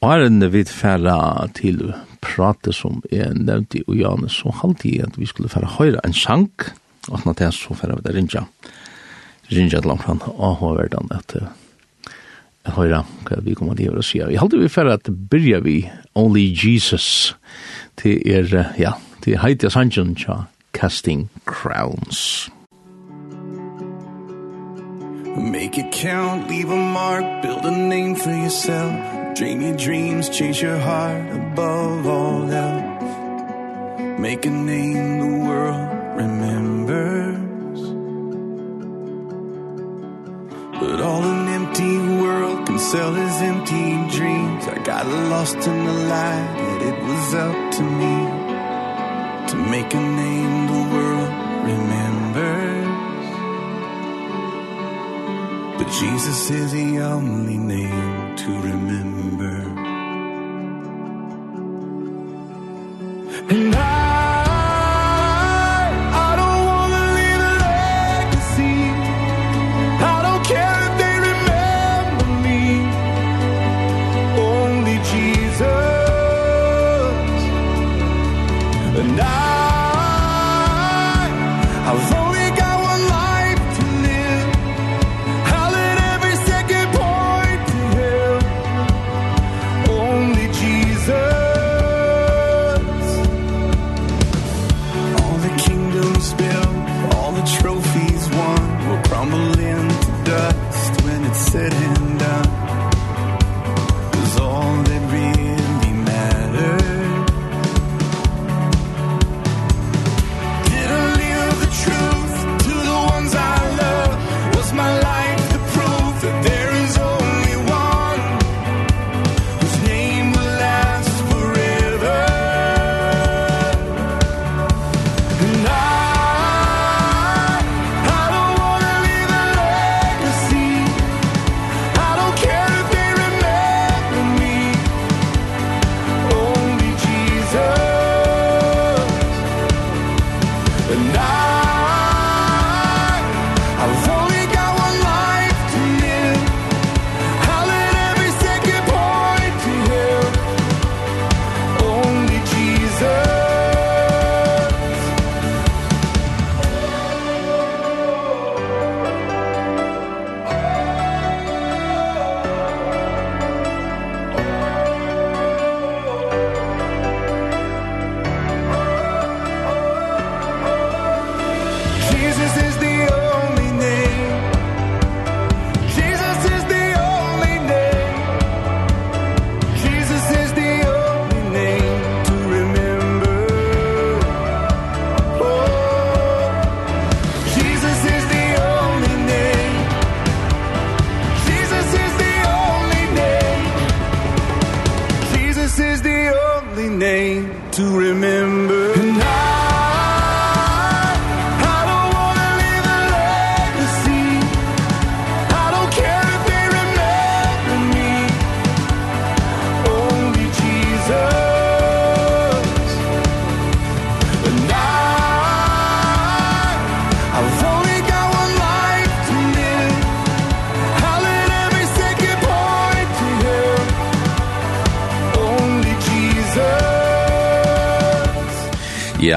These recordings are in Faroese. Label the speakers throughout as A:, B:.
A: Arne vid færa til prate som er nevnt i Ujane, så halte jeg at vi skulle færa høyre en sang, og at det så færa vi der rinja, rinja til omkran avhåverdan at jeg høyre hva vi kommer til å sier. Jeg halte vi færa at byrja vi Only Jesus til er, ja, til heitia sangen tja Casting Crowns.
B: Make it count, leave a mark, build a name for yourself Dreamy dreams chase your heart above all else. Make a name the world remembers. But all an empty world can sell is empty dreams. I got lost in the lie that it was up to me To make a name the world remembers. But Jesus is the only name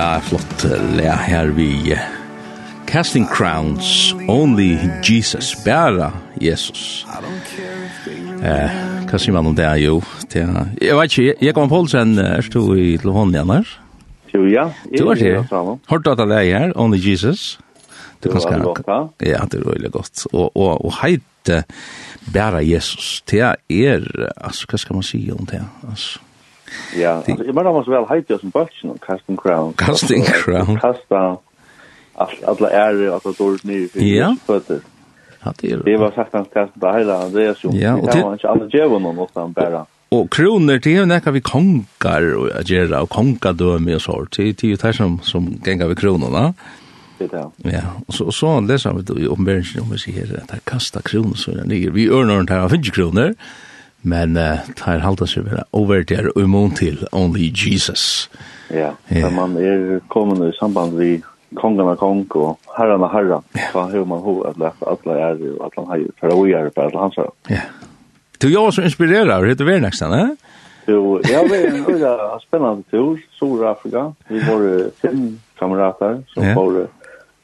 B: ja, flott
A: lea her vi Casting Crowns Only Jesus Bæra Jesus. Eh, hva sier man om det jo? Det, jeg vet ikke, jeg kom på Poulsen er du i telefonen igjen her?
C: Jo, ja
A: Du er det? Hørte du at det er her, Only Jesus?
C: Du kan skal Ja,
A: det er veldig godt. Og, og, og heit Bæra Jesus. Det er, altså, hva skal man si om det? Altså
C: Ja, alltså jag menar måste väl heiter som bultsen och casting crown.
A: Casting crown.
C: Kasta alla är att det dårlig nye ner
A: för
C: yeah.
A: Ja, Det er
C: det var sagt hans kast på hela Andreas, jo. Ja, og det var inte alla jävla någon han bæra.
A: Och kronor det er jo nekka vi konkar och agera och konka då med det till jo det som som gengar vi
C: kronorna.
A: Ja, og så, så leser vi i oppenbæringen om vi sier at det kastar kroner så er det nye. Vi ørner den her av 50 kroner, men uh, tar halda seg vera over der og imon til Only Jesus.
C: Ja, yeah. men man er kommet i samband vi kongen av kong og herren av herren, yeah. så har man ho at lese alle er og at han har for å gjøre for alle hans.
A: Ja. Du er jo som inspirerar, heter vi nästa, ne?
C: Jo, ja, vi har en spännande tur, Sora-Afrika. Vi var fem kamrater som var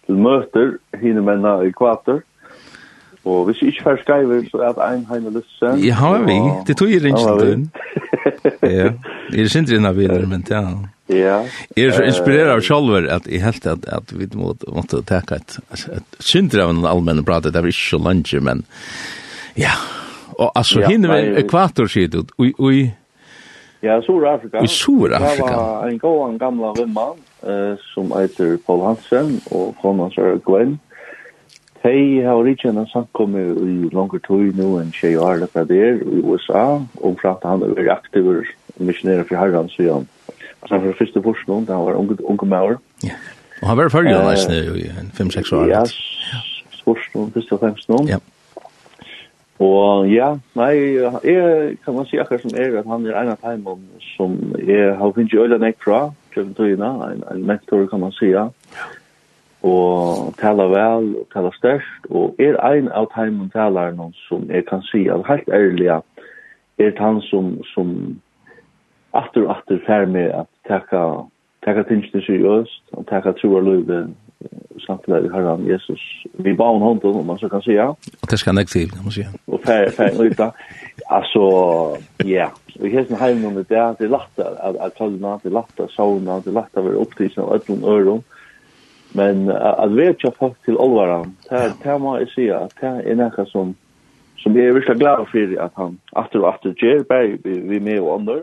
C: til møter, hinne menna i kvater. Og hvis jeg ikke får skriver, så er det en heime lysse.
A: Ja, har vi. Det tog
C: jeg rinst
A: til. Ja, jeg er sindri innan videre, men ja.
C: Ja.
A: Jeg er så inspireret av Kjolver at jeg helt at, at vi måtte, måtte teka et, et sindri av en allmenn prat, det var ikke så lunge, men ja. Og altså,
C: ja,
A: hinner vi ekvator, sier du, ui, ui.
C: Ja, Sur-Afrika.
A: I Sur-Afrika.
C: Det var en god gamla vimman, eh, som heter Paul Hansen, og konan hans er Gwen. Tei har rikken en samkomme i langer tog nu enn tjej og arlaka der i USA, og for at han er veldig aktiv missionærer for herren, så ja. Altså han var første forskning, da han var unge, unge maur.
A: Ja, og han var fyrir
C: han
A: nesten i 5-6 år.
C: Ja, forskning, første og fremst noen.
A: Ja.
C: Og ja, nei, jeg kan man si akkurat som er at han er en av teimen som jeg har finnet i øyne nek fra, kjøkken tøyene, en mentor kan man si, ja. Ja og tala vel og tala størst og er ein av teimen noen som jeg kan si at helt ærliga er det han som, som atter og atter fer med at teka, teka tingene seriøst og teka tro og løyve samtidig vi har han Jesus. Vi ba om hånden om man så kan si ja
A: og det skal han ikke til, kan man säga
C: og fær, fær uta altså ja. Vi har hesten heim om det det er lagt at tølna det er lagt at sauna det er lagt at være opptidsen av öllum ørum. Men uh, at att ikke folk til olvaran, det er det må jag säga, det er något som som jeg er virkelig glad for at han atter og atter ger bare vi vi er med och andra.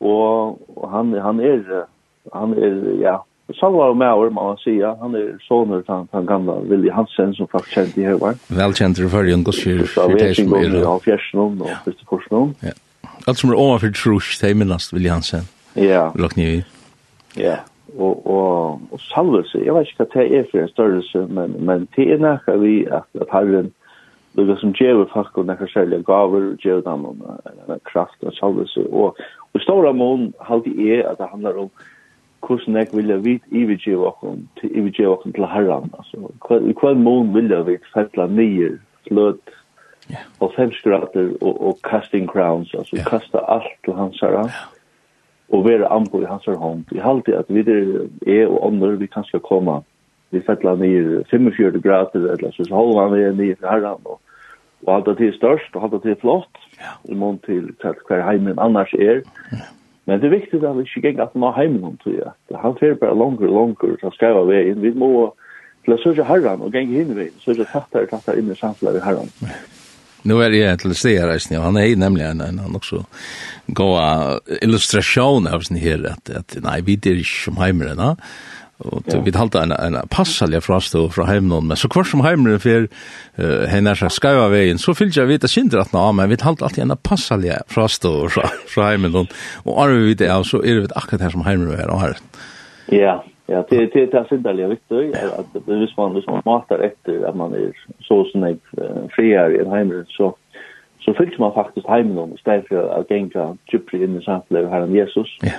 C: Og han han är han er, ja, Salvar med år, man säga, han er soner till han gamla Willy Hansen som faktisk kjent i Hövar.
A: Velkjent i
C: förrjön,
A: gos
C: för
A: det som
C: är... Ja, fjärsnum och fyrsteforsnum.
A: Ja. Alt som er overfor trus, det er minnast Willy Hansen.
C: Ja.
A: Lockni vi.
C: Ja og og og salvelse. Jeg vet ikke hva det er for en størrelse, men men det er nok vi at at Herren lukka som djever folk og nekka særlige gaver, djever dem om kraft og salvelse. Og i stora mån halde er at det handlar om hvordan jeg vilja vit ividgjeva okken til ividgjeva okken til herran. Altså, i hver mån vilja vit fettla nyer, fløt, og fem femskrater og, og casting crowns, altså kasta alt til hans herran. Yeah og være ambo i hans hånd. Vi halte at vi er og andre, vi kan skal komme. Vi fettler ned 45 grader, eller så holder han ned ned fra herren, og, og alt det er størst, og alt det er flott, i mån til hver heimen annars er. Men det er viktig at vi ikke gikk at han har heimen om til det. Han fer bare langer og langer, så skal jeg veien. Vi må til å søke herren og gjenge hinveien, søke tattere og tattere inn i samfunnet herren.
A: Nu är det se her, här og han är nämligen en han också god illustration av sånn her, att att nei, vi det ikke som hemmen va och ja. vi talte en en passaliga frost och från hemmen men så kvar som hemmen för uh, hennes ska skava vägen så fyllt jag vet att syndra att nej men vi talte alltid en passaliga frost fra, från hemmen och arv vi det så är det akkurat her som hemmen är og her.
C: Ja, Ja, det det det är syndarliga viktigt att det vis man hvis man matar efter att man är så sån en friare i hemmet så så fylls man faktiskt hemmen om istället för att gänga djupare in i samhället här om Jesus.
A: Ja.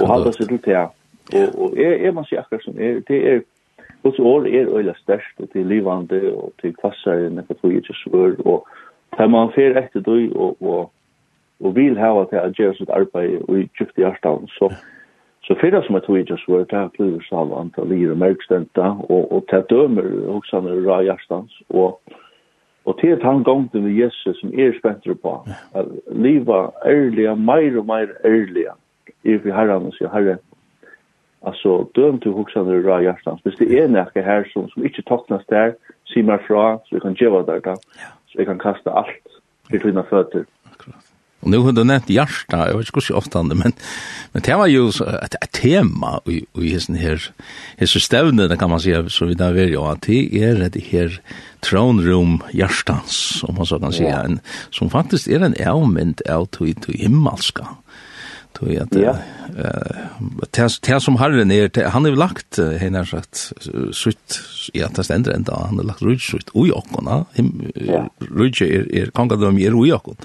C: Och hålla sig till det. Och och är är man sig akkurat som är det är Guds ord er øyla störst och till livande, och till kvassar, i nekka tog Jesus svør, och tar man fer efter då och och och vill ha til at gjøre sitt arbeid og i djupt i hjertan, så, Så fyrir som jeg tog ikke så var det her blir salvan til lir og merkstenta, og, og til dømer også han er ra hjertans, og, og til han gongte med Jesus som er spenter på, at liva ærliga, meir og meir ærliga, er vi herran og sier, herre, altså døm til hos han er ra hjertans, hvis det er nekka her som, som ikke toknas der, si meg fra, så vi kan djeva der da, så vi kan kasta alt, vi tog inn av føtter. Akkurat.
A: Og nu har du nevnt hjärsta, jag vet inte hur ofta det, men, men det var ju ett, ett tema i, i hessen her, hessen stävnen kan man säga, så vi där vill jag, att det är det här tronrum hjärstans, om man så kan säga, en, som faktiskt är en avmynd av till himmelska. Tog jag
C: det.
A: Eh, det som Herren är, han har ju lagt henne sagt sutt i att det ändrar ända. Han har lagt rutsutt i
C: jackorna.
A: Rutsutt är, är kongadöm i jackon.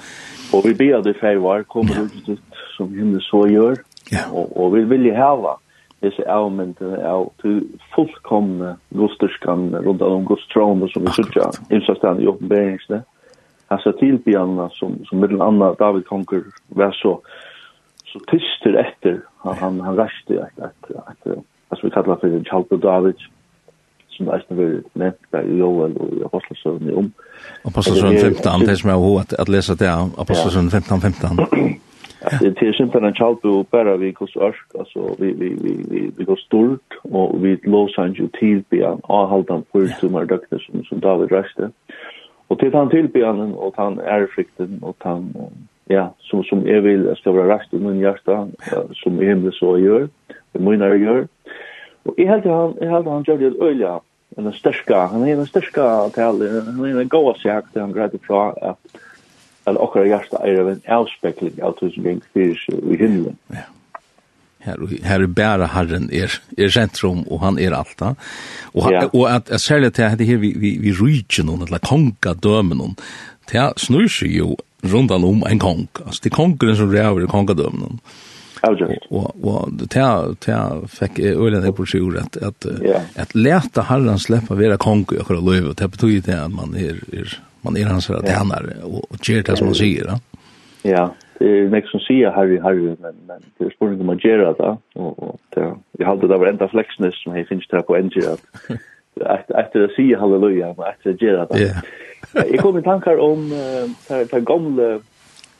A: Och
C: vi ber det för var kommer ut som henne så gör.
A: Ja.
C: Och, och vi vill ju häva dessa elementen av till fullkomna gosterskan runt om gostroner som vi
A: söker.
C: Insatsen i uppenbarelsen. Alltså tillbjörna som, som mellan andra David Konkur var så så tyster efter han han, han reste att att att alltså vi kallar för Charles David som det är väl nämnt där i Joel och i ni om.
A: Apostlesön 15, det som jag har att, att läsa det, Apostlesön 15, 15.
C: Det är simpelthen en Chalto bara vi går örsk, alltså vi, vi, vi, vi, vi går stort och vi låser han ju tillbyan, avhållan för tummar dökter som, som David reste. Och till han tillbyanen och han är ärfrikten och han ja, som, som jeg vil skal være rast i min hjerte, som i himmel så jeg gjør, i min jeg gjør. Og jeg held han, jeg held han gjør det øyelig, en største, han er en største til, han er en god sak til han greide fra at at okkara hjärsta er av en avspekling av tusen geng fyrir i himmelen.
A: Ja. Her, her er bæra herren er, er sentrum, og han er alt da. Og, ja. og at, at særlig til at her vi, vi, vi ryker noen, eller konga dømen noen, det snur seg jo rundan om en kong. Alltså det kongen som räver i kongadömen. Avgjort. Och och det här det här fick ölen här på sjur att att yeah. att läta Herren släppa vara kong och köra löv och det betyder det att man är, är man är hans yeah. tjänare och, och ger det som man säger. då.
C: ja. Det är nästan som säger Harry Harry men men det är spårning om man gör det och och det jag hade det var ända flexness som jag finns där på NG att efter att säga halleluja men efter att göra det. Ja. Jeg kom i tankar om uh, de gamle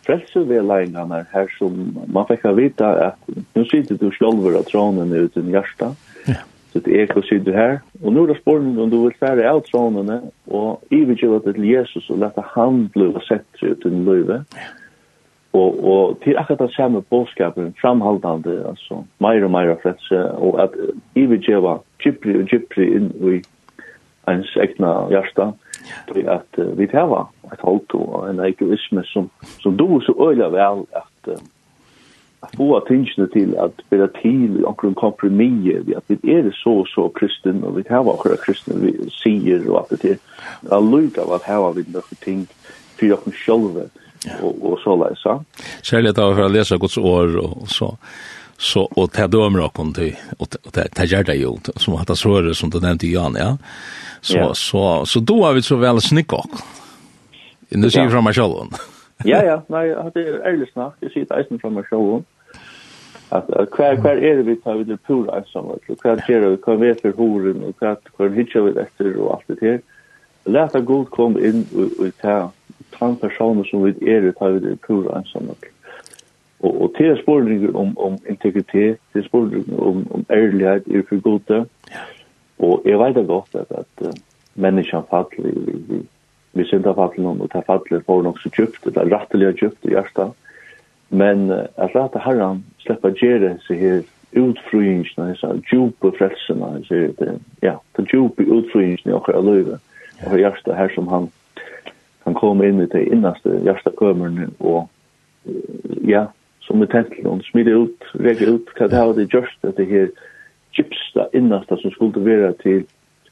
C: frelsevedleggene her som man fikk å vite at nå sitter du sjølver av trånene ut i hjertet. Ja. Så det er ikke å sitte her. Og nå er det spørsmålet om du vil fære av trånene og ivergjøre det til Jesus og lette han bli sett ut i løyve. Ja. Og, og til akkurat det samme bådskapen, framhaldende, altså, mer og mer frelse, og at ivergjøre gypri og gypri inn i ens egna hjertet. Ja Fordi at uh, vi tar et holdt og en egoisme som, som du så øyla vel at uh, at få till att bli till och omkring kompromier vi att vi er så så kristen och vi tar hva kristne vi ser og att det är til at lukka hva tar vi något ting för oss själva och och så leisa
A: Særlig at för att läsa Guds ord och så så och ta dömer och kon till och ta ta gärda ju som hata såre som du nämnde Jan ja så så så då har vi så väl snickok in the sea from my Marshallon
C: ja ja. Nej hade ärligt snack det ser ut från Marshallon at kvar kvar er det vi tar vi det pura som och kvar ser vi kvar vet för horen och kvar kvar hitchar vi efter och allt det här lätta god kom in och ta tant personer som vi är det tar vi det pura som och Og, og til er spørninger om, om integritet, til er spørninger om, om ærlighet, er for gode. Ja. Og jeg vet det godt at, at uh, menneskene faller, vi, vi, vi synder faller noen, og det faller for noe så kjøpt, det er rettelig kjøpt i hjertet. Men uh, at lete herren slipper gjøre seg her utfryingsene, så djupe frelsene, det, ja, det djupe utfryingsene i åker av og og hjertet her som han, han kommer inn i det innaste hjertet og ja, som i tentlen, smide ut, rege ut, hva det har det gjørst, at det her gypsta innasta som skulle være til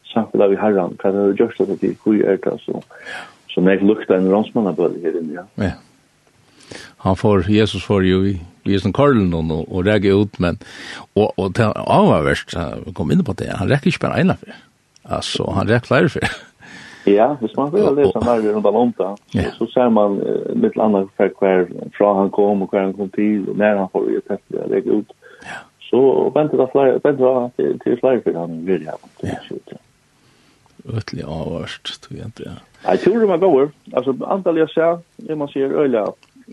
C: samfunnet i herran, hva det har gjørst, at det er hvor er det, så, så når jeg lukta en ransmannabøl her inne, ja.
A: ja. Han får, Jesus får jo i vi som Karlen og, og rege ut, men, og, og til han avhverst, kom inn på det, han rekker ikke bare ene for, altså, han rekker flere for,
C: Ja, hvis man vil lese mer rundt om det, så ser man uh, litt annet fra hver fra han kom og hver han kom til, og når han får ut etter å legge ut. Ja. Så venter det flere, venter det til flere for han vil ha. Ja.
A: Øtlig avhørst, tror jeg ikke, ja.
C: Jeg tror det var gåer. Altså, antall jeg ser, det man sier, øyla,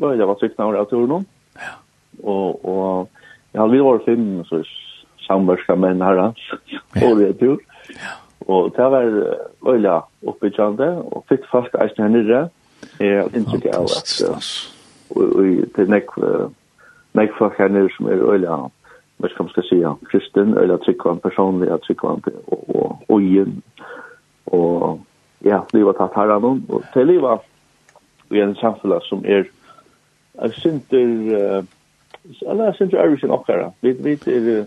C: øyla var trygt navnet av turen. Ja. Och, och jag har vært fem, så samverska menn här, så og det er tur. Ja. Og det var øyla oppbyggjande, og fikk fast eisen her nyrre. Jeg har inntrykk av at det er nek, nek folk her nyrre som er øyla, hva skal man skal si, kristen, øyla tryggvann, personlig, tryggvann, og, og, og, og, ja, var tatt herran, og til var i en samfunn som er, jeg synes, eller jeg synes, jeg synes, jeg synes, jeg vi jeg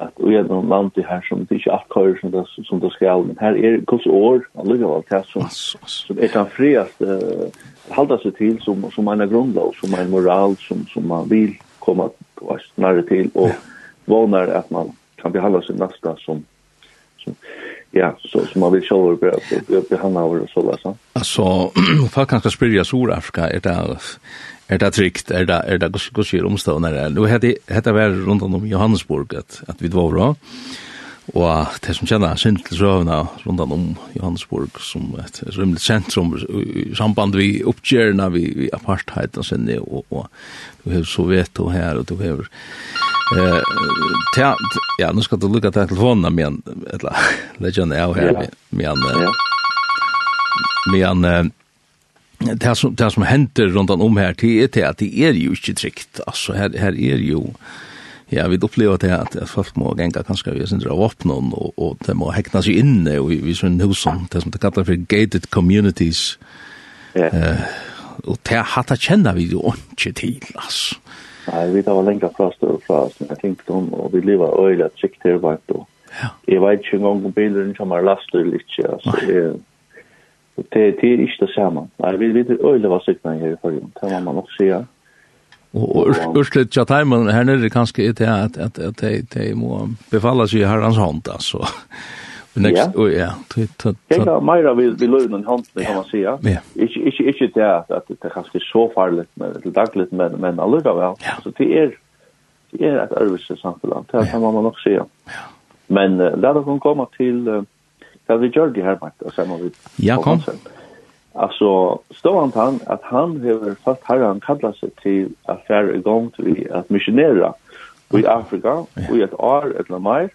C: at vi er noen land i her som det ikke alt kører som det, som det skal, men her er kurs år, allukkavall, det som, som er den frieste, uh, halda seg til som, som en grunnlov, som en moral, som, som man vil komme nærre til, og vånar at man kan behandla seg nästa som, som ja, så, som man vil sjálfur behandla så där så.
A: Alltså, folk kan ska spyrja Sydafrika är det Er det trygt? Er det, er det gosir omstående? Nå hette det var rundt om Johannesburg at, at vi var bra. Og det som kjenner synd til søvna rundt om Johannesburg som et rymlig sentrum i samband vi oppgjørna vi, vi apartheid og sinne og, og du har Soveto her og du har eh, ja, nå skal du lukka til telefonen men eller legend jeg av her med en det som, det som henter rundt om her, det er til at det er jo ikke trygt. Altså, her, her er jo... Ja, vi upplever det at, at folk må genga kanskje vi sindra våpnen, og, og det må hekna seg inne og vi, vi sånn husen, det som det kallar for gated communities.
C: Ja. Yeah.
A: Uh, og det hatt kjenner vi jo ikke til, altså.
C: Nei, vi tar lenger fra større fra, som jeg tenkte om, og vi lever øyelig at sikt her, vet du.
A: Ja.
C: Jeg vet ikke engang om bilen kommer last eller altså. Nei. Og det, det er ikke det samme. Nei, vi vet øyelig hva siktene her i forrige. Det må man nok si, ja.
A: Og urslut ja timen her nere kanskje er det at at at de må befalla seg i herrans hånd altså. Next oh ja.
C: Jeg har meira vil vi løn en hånd det kan man si ja. Ikke ikke ikke det at det er kanskje så farlig men det er daglig men men allikevel. Så det er det er et øvelse samfunn. Det kan man nok si ja. Men la dere komme til det vi gjør det her, Mike, og så må vi...
A: Ja, kom.
C: Alltså, stående han han att han har fått herran kallat sig till att i igång till att missionera i Afrika, ja. i ett år eller mer,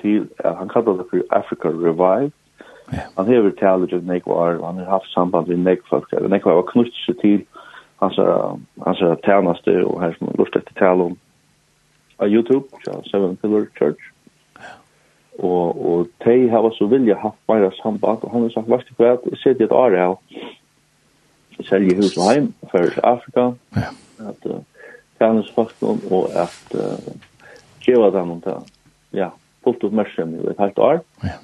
C: till att han kallar det för Africa Revive.
A: Ja.
C: Han har talat om nekvar, han har haft samband med nekfolk, nekvar var knutt sig till hans, hans tjänaste och här som lust efter tal om YouTube, Seven Pillar Church og og tei hava so vilja haft meira samband og hann har sagt vart på at setja eitt ár her selja hus og heim for Afrika
A: ja
C: at kanus faktum og at geva dem og ta ja fullt upp mersum i et halvt år.
A: ja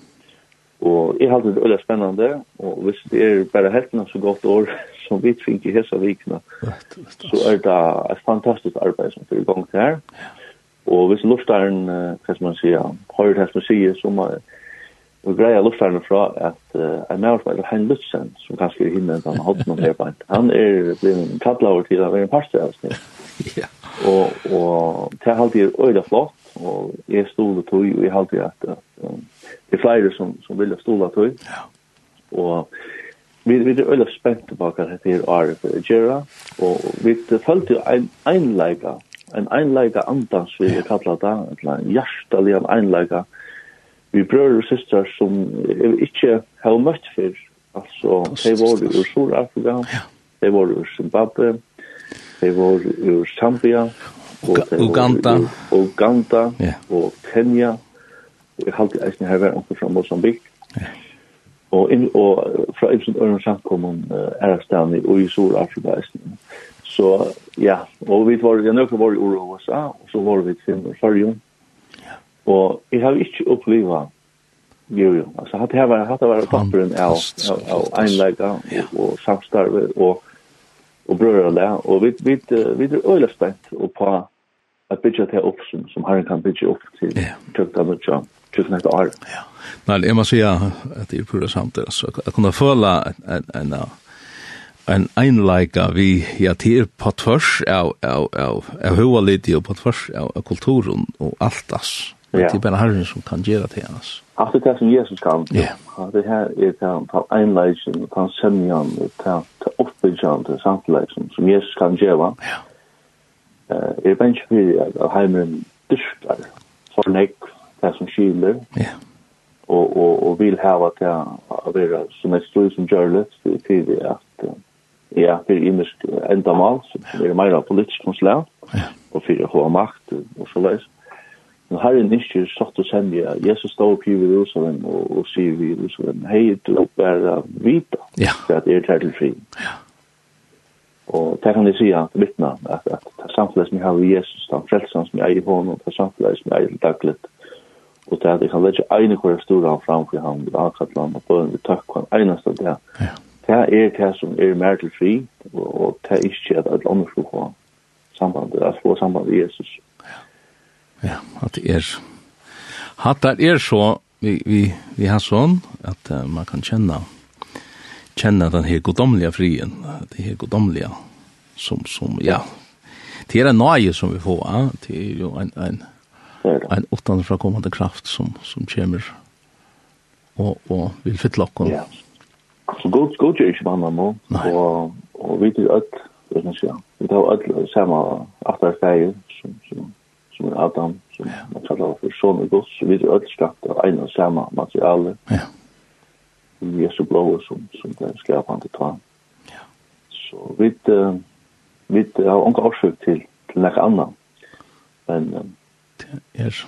C: Og jeg halte det veldig spennende, og hvis det er bare helten så godt år som vi tvinger i hese vikene, så er det et fantastisk arbeid som fyrir gang til her. Ja. Og hvis luftaren, hva skal man si, høyre det som sier, så må og greia luftaren fra at uh, en mer som heter Hein Lutzen, som kanskje er himmelen han har hatt noen herbeint, han er blevet kattla over tid av en parste av snitt.
A: Ja.
C: Og, og det er alltid øyla flott, og jeg stoler tog, og jeg har alltid at, at um, det er flere som, som vil stola tog.
A: Ja.
C: Og vi, vi er øyla spent tilbake at dette er Arif Gjera, og vi følte jo en, en leika en einleika andans vi yeah. kalla det, en hjertelig en einleika. Vi brører og systrar som er ikke har møtt før, altså, de var ur Sur-Afrika, de var ur Zimbabwe, de var ur Zambia, og
A: Uganda,
C: ur Uganda,
A: ja.
C: og Kenya, og jeg halte eisen her var anker fra Mozambik. Yeah. Og, inn, og fra Ibsen Ørn samkommun uh, er stedet i Sur-Afrika eisen. Så ja, og vi var ja nok var i USA, og så var vi til Førjun. Og jeg har ikke opplevd Jo, jo. Altså, hatt her var, hatt her var topperen av, av, av einleika og, og samstarve og, og brødre og det. Og vi, vi, vi er øyla spent og på at bygge til opp som, som herren kan bygge opp til
A: yeah.
C: tøkta nødja tusen etter år.
A: Ja. Nei, jeg må si at det er pura samt, altså, Jeg kunne føle en, en, en, en en einleika vi ja til på tvers av av av av hur lite på tvers av, av kulturen og alt as.
C: Ja.
A: Det er bare Herren som kan gjøre det annars.
C: Allt det som Jesus kan.
A: Ja.
C: Det här är det på einleiken, på semjan, på på uppbyggande samtlägen som Jesus kan gjøre.
A: Ja.
C: Eh, är bensje fyrir at hemmen dyrkar for nek det som skiljer.
A: Ja.
C: Og, og, og vil hava til å være som ett stor som görlet för det att ja, fyrir imisk endamal, som er meira politisk konsulat,
A: ja.
C: og fyrir hoa makt, og så leis. Men herren ikke satt og sendja, Jesus stod opp i Jerusalem, og, og sier vi Jerusalem, hei, du bæra vita,
A: ja.
C: for at er tær til fri.
A: Ja.
C: Og det kan jeg si at vittna, at, at det samfunnet som jeg har i Jesus, den frelsen som jeg er i hånden, det samfunnet som jeg er i dagligt, og det at jeg kan legge ene hver stor han fram, for han vil ankatt land, og bøn vil takk hver eneste av det, det er det som er mer til fri, og det er ikke at alle andre skal få samband, at få samband med Jesus.
A: Ja, at det er. Hatt det er så, vi, vi, vi har sånn, at uh, man kan kjenne, kjenne den her godomlige frien, det her godomlige, som, som, ja, det er en nøye som vi får, ja? det er jo en, en, en utenfra kommende kraft som, som kommer og, og vil fytte oss.
C: Ja, ja Så god god ju inte man
A: må
C: och och vi det att det är så. Vi tar att samma efter sig som som som Adam som man kallar för son och gods vi det att skatta en och samma material.
A: Ja.
C: Vi är blå som som det skapande tar.
A: Ja.
C: Så vi vi har onka avsök till till något annat. Men det
A: är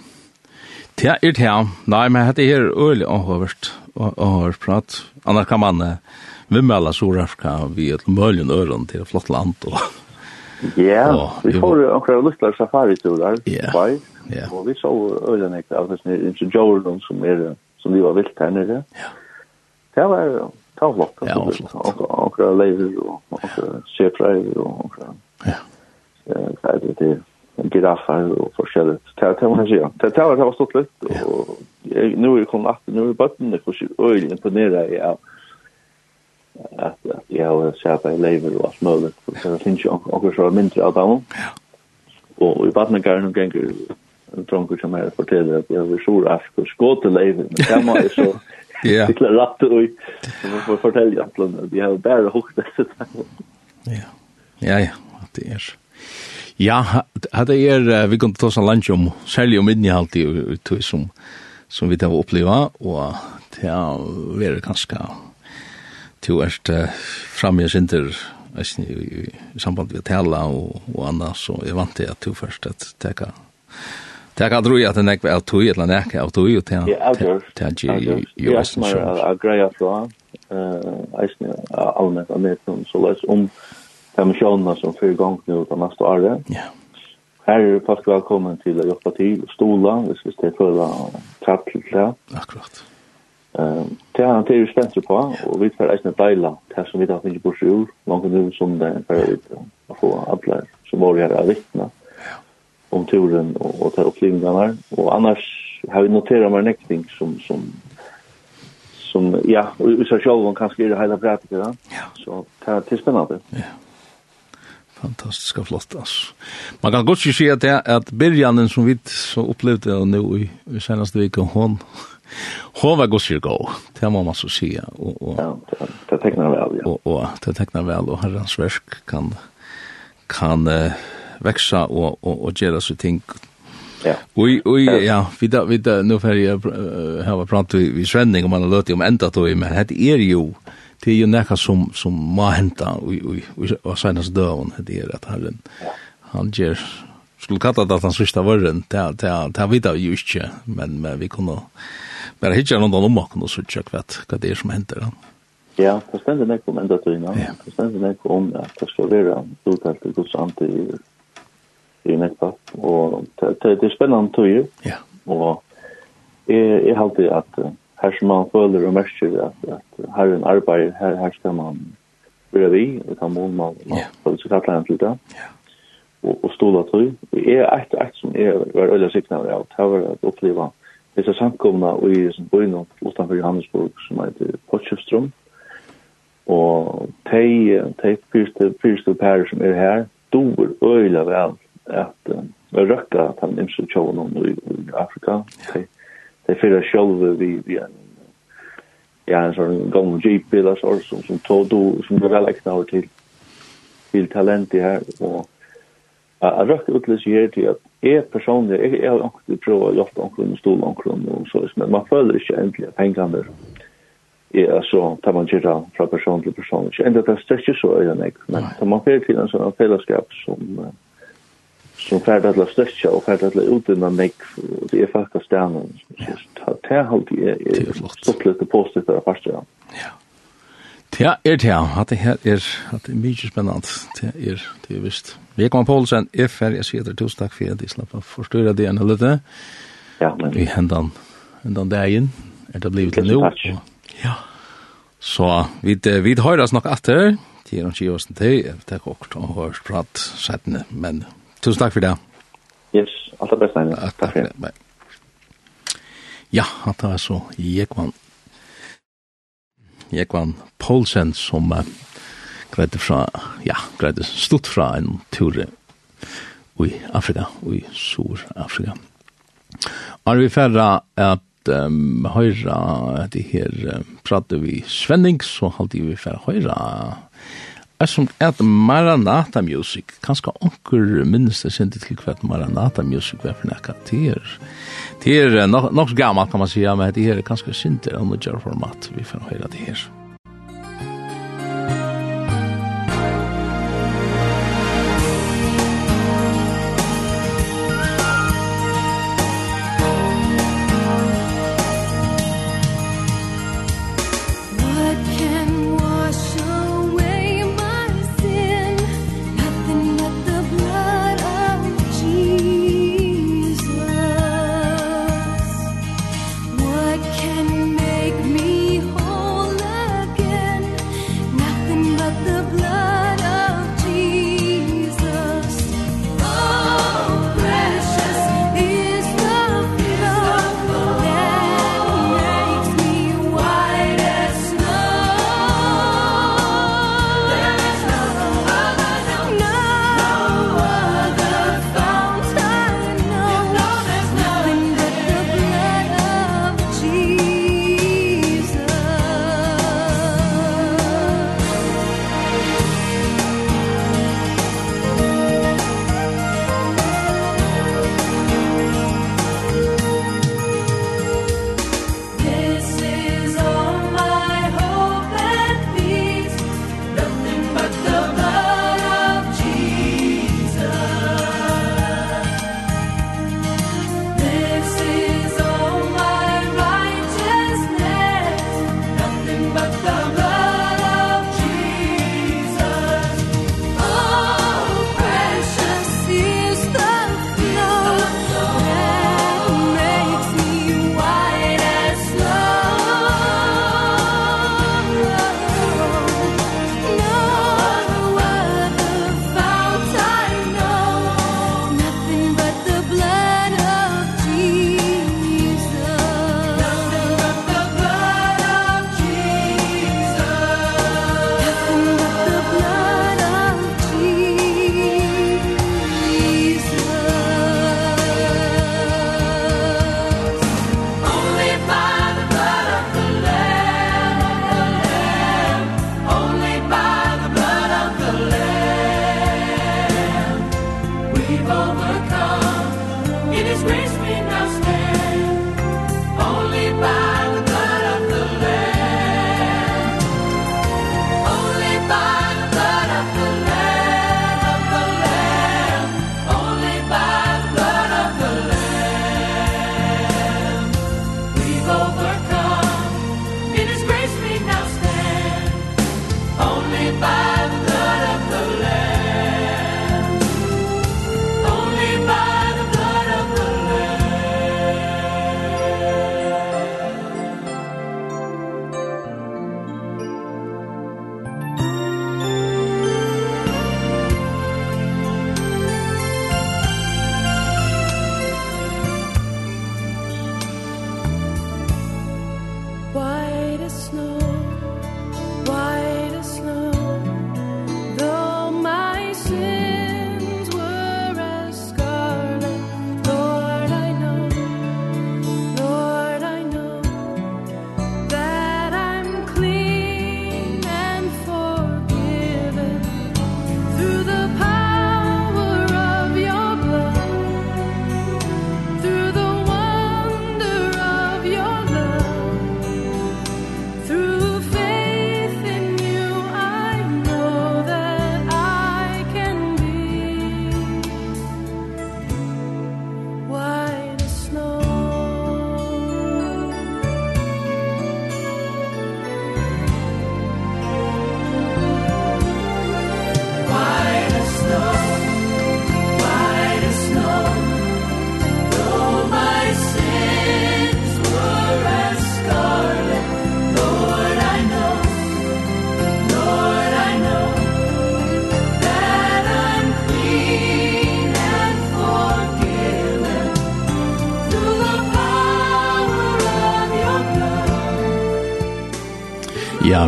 A: Det er det, her. Nei, men dette er øyelig anhøvert og har prat. Annars kan man uh, vimmela alla Sør-Afrika vi ett möjligen öron till flott land Og,
C: Ja, vi får några luttlar safari-turer,
A: Ja,
C: yeah.
A: ja.
C: og vi så øyne ikke, av altså nere i Jordan, som, er, som vi var vilt her nere.
A: Ja.
C: Det var jo flott,
A: ja, det var flott.
C: Og lever, og akkurat seprer, og akkurat
A: Ja.
C: Det er det, giraffer og forskjellig. Det var han sier. Det var det var stått litt, og nå er jeg kommet at, nå er bøttene for seg øyne på nere i av at jeg har sett i lever og alt mulig, for det finnes jo akkurat så mindre av dem.
A: Ja.
C: Og i bøttene ganger en dronker som her forteller at jeg vil sjoe ask og skåte leiver, men det må jeg så
A: Ja.
C: sikla rett og for å fortelle at jeg har bare hukket dette.
A: Ja, ja, ja, det er. Ja, hade er vi kunde ta sån lunch om sälj om innehåll i till som som vi där uppleva och det är det kanske till erst fram jag synter i samband med tala och och annars så jag vant det att du först att ta Det kan dröja att den är av tog eller näka av tog ju till
C: han.
A: Ja,
C: avgörs.
A: Det
C: är
A: smart
C: att greja från. Jag är allmänt av det som så läs om de som fyra gånger nu utan nästa år.
A: Ja.
C: Här är fast välkommen till att hjälpa till och stola, hvis vi ska föra katt till det.
A: Akkurat.
C: Um, det har han till spänster på, och vi tar ägna deila, det som vi har finnit bort ur, långt nu som det är för att få alla som var här att vittna om turen och, och ta upplevningarna. Och annars har vi noterat med en som, som som ja, och ser själv hon kanske är det hela praktiker. Ja. Så det är spännande. Ja.
A: Fantastiska flott altså. Man kan gott se att det at Birjanen som vi så opplevde och nu i, i senaste veckan hon hon var godt sig god, Det må man så si.
C: ja, det, det tecknar väl ja.
A: Och, och det tekner väl og herrens verk kan kan uh, växa och och og gjøre seg ting
C: Ja.
A: Oi, oi, ja, vi da, vi där nu för jag har pratat vi svändning om man har løtt om ända då men det är ju det er jo nekka som som må hända og och senas dörren det er at herren han gjør skulle kalla det at han sista vörren det det det vet jag jo inte men men vi kunne bare hitja någon om mark och sutja hva vad det er som henter då.
C: Ja, det ständer mig om ända till
A: ja.
C: Det ständer mig om att det ska vara uttalt till Guds ante i i nästa och det är spännande tror jag.
A: Ja.
C: Och jeg är alltid att här som man följer och märker att, att här är en arbete, här, här ska man börja vi, och ta mån man, man
A: yeah.
C: får sig kattla en till det.
A: Yeah.
C: Och, och stola till. Det är ett, ett som är, var öliga siktnader av, det var att uppleva dessa samkomna och i sin början utanför Johannesburg som heter Potchefstrom. Och de, de fyrste, fyrste pär som är här, dår öliga väl att uh, röka att han imser tjånen i Afrika. Yeah det fyrir själva vi vi en ja en sån gång jeep eller så som som tog då som det väl äkna till till talent det här och Jag røkker utløs i her til at jeg personlig, jeg har ikke prøvd å hjelpe omkring og stole omkring og så, men man føler ikke endelig at pengene er så, tar man gjør fra person til person. Ikke enda det er ikke så øyne, men man føler til en sånn fellesskap som, som färdas la stötcha och färdas la ut innan mig och det är faktiskt stjärnan så det här
A: det är
C: stått lite påstått där fast ja
A: Ja, er det ja. at Det her er, at det er mye spennende. Det er, det er visst. Vi Vekman Poulsen, er ferdig, jeg sier det tusen takk for at jeg slapp å forstyrre det ene litt.
C: Ja, men...
A: Vi hendan, hendan dagen, er det blivet til nå. Ja. Så, vi, vi høyres nok etter, til å gjøre oss til, jeg det er og hørt prat settene, men Tusen takk for det.
C: Yes, alt det beste.
A: Takk,
C: takk for det.
A: Bye. Ja, det var så Jekvann. Jekvann Poulsen som uh, greide fra, ja, greide stått fra en tur i Afrika, i Sur-Afrika. Har vi færre at um, høyra, det her uh, prater vi Svenning, så halte vi færre høyra er som et Maranata Music. Kanskje onker minnes det sindi til hva Maranata Music var for nekka. til. er, det er nok, nok gammalt kan man si, men det er kanskje sindi av noe format vi får høyra det her.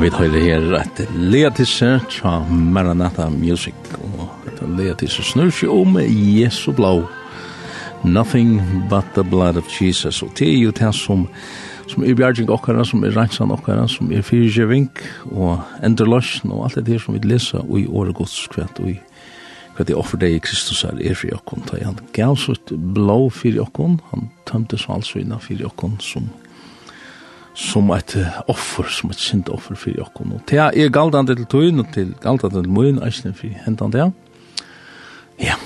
A: vi høyre her et Leatisse fra Maranatha Music. Og et Leatisse snur seg om Jesu blå. Nothing but the blood of Jesus. Og det er jo det som som er bjergjeng okkara, som er reinsan okkara, som er fyrirgjeving og enderløsjen og alt det her som vi lesa og i året gods kvart og i hva det offer deg i Kristus er er for jokken. Han gav sitt blå for jokken, han tømte svalsvina for jokken som som et offer, som et sint offer for jokken. Og det er galdande til tøyen og til galdande til møyen, eisne for hentan det. Ja,